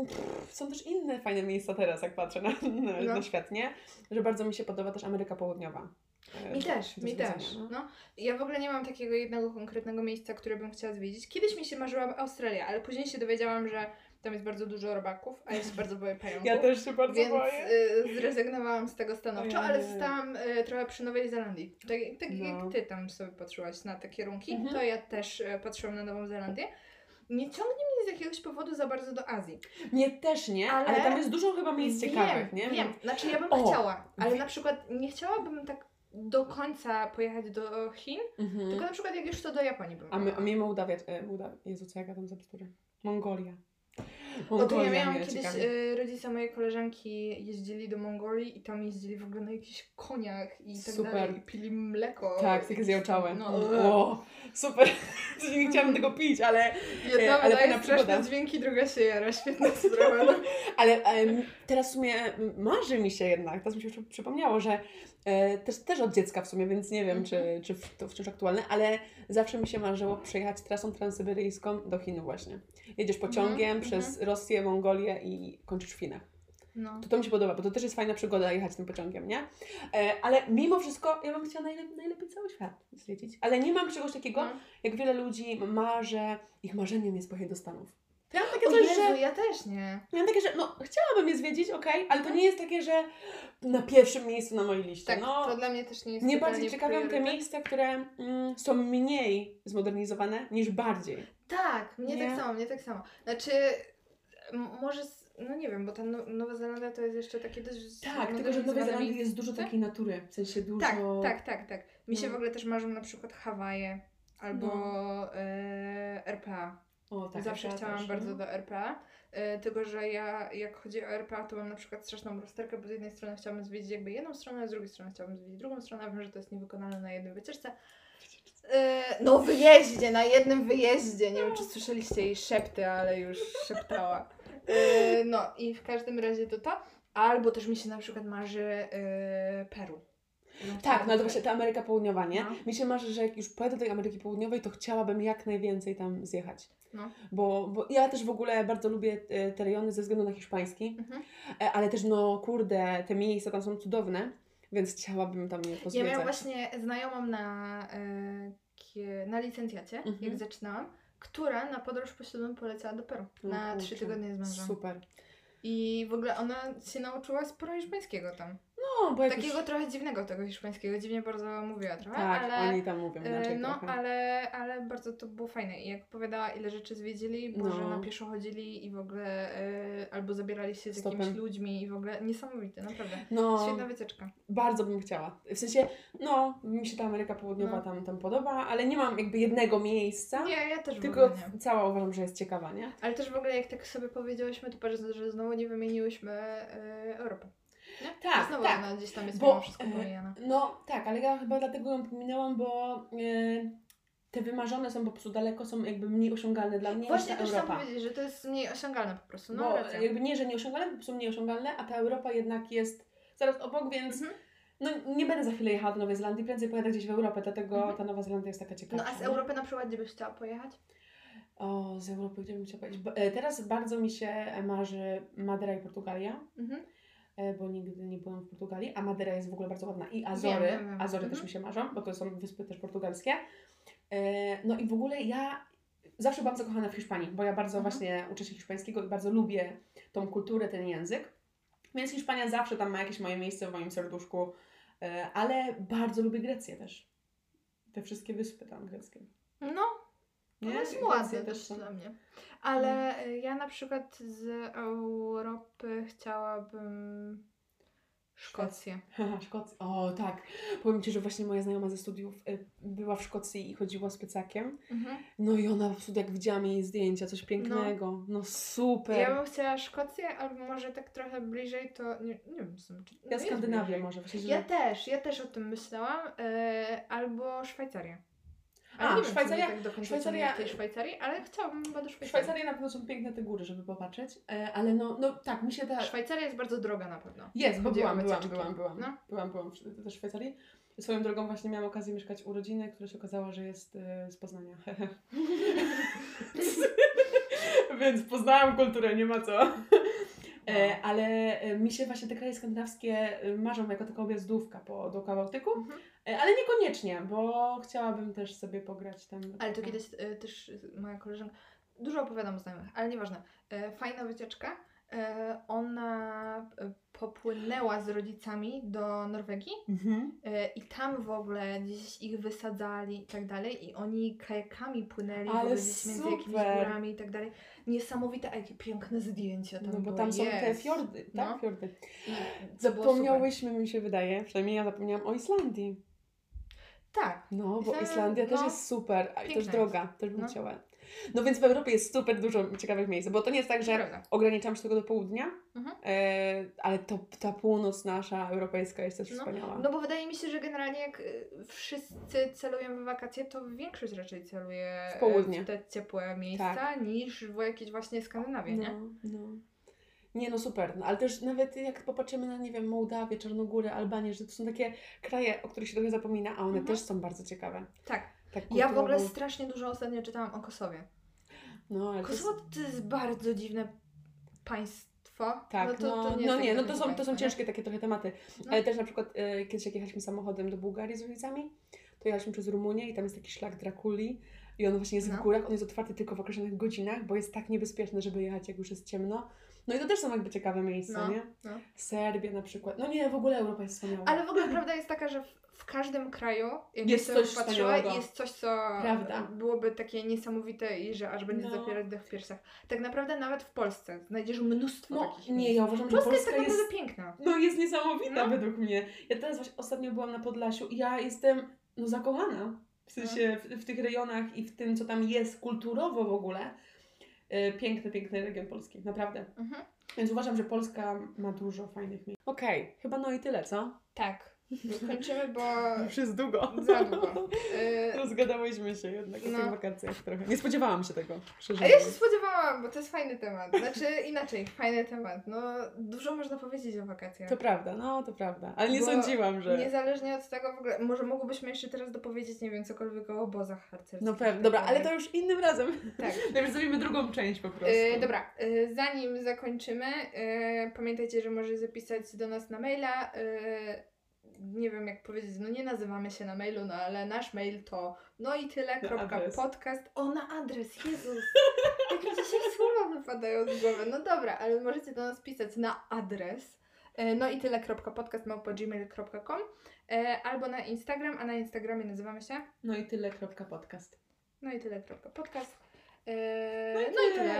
pff, są też inne fajne miejsca teraz, jak patrzę na, na, No. na świat, nie? Że bardzo mi się podoba też Ameryka Południowa. E, Mi też, mi też. no. No. Ja w ogóle nie mam takiego jednego konkretnego miejsca, które bym chciała zwiedzić. Kiedyś mi się marzyła Australia, ale później się dowiedziałam, że tam jest bardzo dużo robaków, a ja się bardzo boję pająków. *laughs* Ja też się bardzo Więc boję. y, zrezygnowałam z tego stanowczo, ale zostałam y, trochę przy Nowej Zelandii. Tak, tak No. jak ty tam sobie patrzyłaś na te kierunki, Mhm. to ja też y, patrzyłam na Nową Zelandię. Nie ciągnie mnie z jakiegoś powodu za bardzo do Azji. Mnie też nie, ale, Ale- tam jest dużo chyba miejsc wiem, ciekawych, nie? Wiem, znaczy ja bym O, chciała, ale wi- na przykład nie chciałabym tak do końca pojechać do Chin, Mhm. tylko na przykład jak już to do Japonii bym A, my, a mnie Mołdawia, e, Mołdawia, Jezu, co ja gadam za bzdury? Mongolia. O, to ja miałam kiedyś, y, rodzice mojej koleżanki jeździli do Mongolii i tam jeździli w ogóle na jakichś koniach i tak Super. dalej. I pili mleko. Tak, takie zjałczałe. No, o, super. *laughs* Nie chciałam tego pić, ale, Jedna E, ale wydaje fajna przygoda. dźwięki, druga się jara. Świetna sprawa. No. ale em, teraz w sumie marzy mi się jednak, teraz mi się przy- przypomniało, że e, też, też od dziecka w sumie, więc nie wiem, Mhm. czy, czy w- to wciąż aktualne, ale zawsze mi się marzyło przejechać trasą transsyberyjską do Chin właśnie. Jedziesz pociągiem Mhm, przez Rosję, Mongolię i kończysz w Chinach. no. To, to mi się podoba, bo to też jest fajna przygoda jechać tym pociągiem, nie? E, ale mimo wszystko ja bym chciała najlepiej, najlepiej cały świat zwiedzić. Ale nie mam czegoś takiego, No. jak wiele ludzi ma, że ich marzeniem jest pojechać do Stanów. To ja mam takie O coś, Jezu, że... ja też nie. Ja mam takie, że no chciałabym je zwiedzić, okej, ale to Mhm. nie jest takie, że na pierwszym miejscu na mojej liście. Tak, no, to dla mnie też nie jest totalnie bardziej ciekawią te miejsca, które mm, są mniej zmodernizowane niż bardziej. Tak, mnie Nie? tak samo, mnie tak samo. Znaczy, może, no nie wiem, bo ta no, Nowa Zelandia to jest jeszcze takie dość... Tak, tylko że w Nowej Zelandii jest dużo miejsce. takiej natury, w sensie dużo... Tak, tak, tak, tak. Mi się No. w ogóle też marzą na przykład Hawaje albo No. e, RPA. O, tak, Zawsze ja chciałam też, bardzo no. do RPA. E, tylko, że ja jak chodzi o RPA, to mam na przykład straszną rozterkę, bo z jednej strony chciałabym zwiedzić jakby jedną stronę, a z drugiej strony chciałabym zwiedzić drugą stronę. a Wiem, że to jest niewykonalne na jednej wycieczce. E, no wyjeździe, na jednym wyjeździe. Nie wiem, czy słyszeliście jej szepty, ale już szeptała. E, *laughs* no i w każdym razie to to. Albo też mi się na przykład marzy e, Peru. No, Tak, no to właśnie ta Ameryka Południowa, nie? No. Mi się marzy, że jak już pojadę do tej Ameryki Południowej, to chciałabym jak najwięcej tam zjechać. No. Bo, bo ja też w ogóle bardzo lubię e, te rejony ze względu na hiszpański, Mhm. ale też no kurde, te miejsca tam są cudowne, więc chciałabym tam je Ja pozwiedzać. miałam właśnie znajomą na, na licencjacie, Mhm. jak zaczynałam, która na podróż po ślubem poleciała do Peru na kurczę, trzy tygodnie z mężem. Super. I w ogóle ona się nauczyła sporo hiszpańskiego tam. No, bo Takiego trochę dziwnego tego hiszpańskiego, dziwnie bardzo mówiła trochę, Tak, ale... oni tam mówią e, inaczej No, trochę. ale, ale bardzo to było fajne. I jak opowiadała, ile rzeczy zwiedzili, bo No. że na pieszo chodzili i w ogóle e, albo zabierali się z Stopem. jakimiś ludźmi i w ogóle niesamowite, naprawdę. No, Świetna wycieczka. bardzo bym chciała. W sensie, no, mi się ta Ameryka Południowa No. tam, tam podoba, ale nie mam jakby jednego miejsca, Nie, ja też tylko nie. cała uważam, że jest ciekawa, nie? Ale też w ogóle jak tak sobie powiedziałyśmy, to patrz, że znowu nie wymieniłyśmy e, Europy. Nie? Tak, znowu tak. ona gdzieś tam jest Bo, wszystko e, pomijana. No tak, ale ja chyba dlatego ją pominęłam, bo e, te wymarzone są po prostu daleko, są jakby mniej osiągalne dla mnie Właśnie niż ta też chciałam Europa. powiedzieć, że to jest mniej osiągalne po prostu. No, bo racja. jakby nie, że nieosiągalne, po prostu mniej osiągalne, a ta Europa jednak jest zaraz obok, więc Mhm. no nie będę za chwilę jechała do Nowej Zelandii, prędzej pojadę gdzieś w Europę, dlatego Mhm. ta Nowa Zelandia jest taka ciekawa. No a z Europy na przykład gdzie byś chciała pojechać? O, z Europy, gdzie bym chciała pojechać? E, Teraz bardzo mi się marzy Madeira i Portugalia. Mhm. E, bo nigdy nie byłam w Portugalii, a Madeira jest w ogóle bardzo ładna. I Azory, Wiem, wiem, wiem. Azory też Mhm. mi się marzą, bo to są wyspy też portugalskie. E, No i w ogóle ja zawsze byłam zakochana w Hiszpanii, bo ja bardzo Mhm. właśnie uczę się hiszpańskiego i bardzo lubię tą kulturę, ten język. Więc Hiszpania zawsze tam ma jakieś moje miejsce w moim serduszku, e, ale bardzo lubię Grecję też. Te wszystkie wyspy tam greckie. No, Nie? jest Grecja ładne też są- dla mnie. Ale e, ja na przykład z Europy chciałabym Szkocję. Haha, *laughs* Szkocja. O tak. Powiem Ci, że właśnie moja znajoma ze studiów y, była w Szkocji i chodziła z plecakiem. Mhm. No i ona po prostu jak widziałam jej zdjęcia, coś pięknego. No, super. Ja bym chciała Szkocję, albo może tak trochę bliżej to, nie, nie wiem sumie, czy... no Ja jest Skandynawię może. Właśnie, że... Ja też, ja też o tym myślałam, e, albo Szwajcaria. Ale A, nie wiem, Szwajcaria- tak do końca Szwajcaria- Szwajcaria... w tej Szwajcarii, ale chciałabym chyba do Szwajcarii. Szwajcarii na pewno są piękne te góry, żeby popatrzeć, e, ale no, no tak, mi się ta... Szwajcaria jest bardzo droga na pewno. Jest, bo byłam, byłam, byłam, byłam, No. byłam, byłam w, też w Szwajcarii. Swoją drogą właśnie miałam okazję mieszkać u rodziny, która się okazała, że jest e, z Poznania. *laughs* *laughs* Więc poznałam kulturę, nie ma co. E, ale e, mi się właśnie te kraje skandynawskie e, marzą jako taka objazdówka po, dookoła Bałtyku, Mhm. ale niekoniecznie, bo chciałabym też sobie pograć tam. Ale to kiedyś też moja koleżanka, dużo opowiadam o znajomych, ale nieważne. Fajna wycieczka. E, ona e, popłynęła z rodzicami do Norwegii Mhm. e, i tam w ogóle gdzieś ich wysadzali i tak dalej i oni kajakami płynęli w Ale ogóle gdzieś między jakimiś górami i tak dalej. Niesamowite, a jakie piękne zdjęcia tam No bo były. tam są te Jest. fiordy, tak? No. Fiordy. I to było super. Zapomniałyśmy, mi się wydaje, przynajmniej ja zapomniałam o Islandii. Tak. No, bo Islandia, Islandia też no, jest super, a i też droga, też bym No. chciała. No więc w Europie jest super dużo ciekawych miejsc, bo to nie jest tak, że Prawda. ograniczam się tylko do południa, Mhm. e, ale to, ta północ nasza, europejska jest też No, wspaniała. No bo wydaje mi się, że generalnie jak y, wszyscy celują w wakacje, to większość raczej celuje W południe. w te ciepłe miejsca niż w jakieś właśnie Skandynawię, nie? no, no. Nie no super, no, ale też nawet jak popatrzymy na, nie wiem, Mołdawię, Czarnogórę, Albanię, że to są takie kraje, o których się trochę zapomina, a one Mhm. też są bardzo ciekawe. Tak. Tak Ja w ogóle strasznie dużo ostatnio czytałam o Kosowie. No, ale to jest... Kosowo to jest bardzo dziwne państwo. Tak, no, no, to, to nie no nie, no to są, to są ciężkie takie trochę tematy. No. Ale też na przykład e, kiedyś jak jechaliśmy samochodem do Bułgarii z rodzicami, to jechaliśmy przez Rumunię i tam jest taki szlak Drakuli i on właśnie jest w No. górach, on jest otwarty tylko w określonych godzinach, bo jest tak niebezpieczne, żeby jechać jak już jest ciemno. No i to też są jakby ciekawe miejsca, No, nie? no. Serbia na przykład. No nie, w ogóle Europa jest wspaniała. Ale w ogóle prawda jest taka, że w, każdym kraju jak Jest coś patrzyła, jest coś, co Prawda. byłoby takie niesamowite i że aż będzie No. zapierać dech w piersiach. Tak naprawdę nawet w Polsce znajdziesz mnóstwo No takich nie, ja uważam, że Polska jest Polska tak jest... naprawdę piękna. No jest niesamowita No. według mnie. Ja teraz właśnie ostatnio byłam na Podlasiu i ja jestem no zakochana. W sensie w, w tych rejonach i w tym, co tam jest kulturowo w ogóle. E, Piękny, piękny region Polski, naprawdę. Mhm. Więc uważam, że Polska ma dużo fajnych miejsc. Okej, chyba no i tyle, co? Tak. Kończymy, bo Już jest długo. za długo. Y, Rozgadałyśmy się jednak o No. tych wakacjach trochę. Nie spodziewałam się tego, szczerze A ja się spodziewałam, bo to jest fajny temat. Znaczy inaczej, fajny temat. No dużo można powiedzieć o wakacjach. To prawda, no to prawda. Ale nie Bo sądziłam, że... Niezależnie od tego w ogóle, może mogłybyśmy jeszcze teraz dopowiedzieć, nie wiem, cokolwiek o obozach harcerskich. No i pewnie. tak Dobra, dalej. ale to już innym razem. Tak. *laughs* Najpierw zrobimy drugą część po prostu. E, dobra, e, zanim zakończymy, e, pamiętajcie, że możecie zapisać do nas na maila. Nie wiem jak powiedzieć, no nie nazywamy się na mailu, no ale nasz mail to no i tyle, Na kropka adres. podcast. O, na adres, Jezus! *laughs* Jakie dzisiaj słowa wypadają z głowy. No dobra, ale możecie do nas pisać na adres e, no i tyle, kropka podcast małpa gmail.com e, albo na Instagram, a na Instagramie nazywamy się No i tyle, kropka podcast. no i tyle, kropka podcast. E, No i no i tyle. tyle.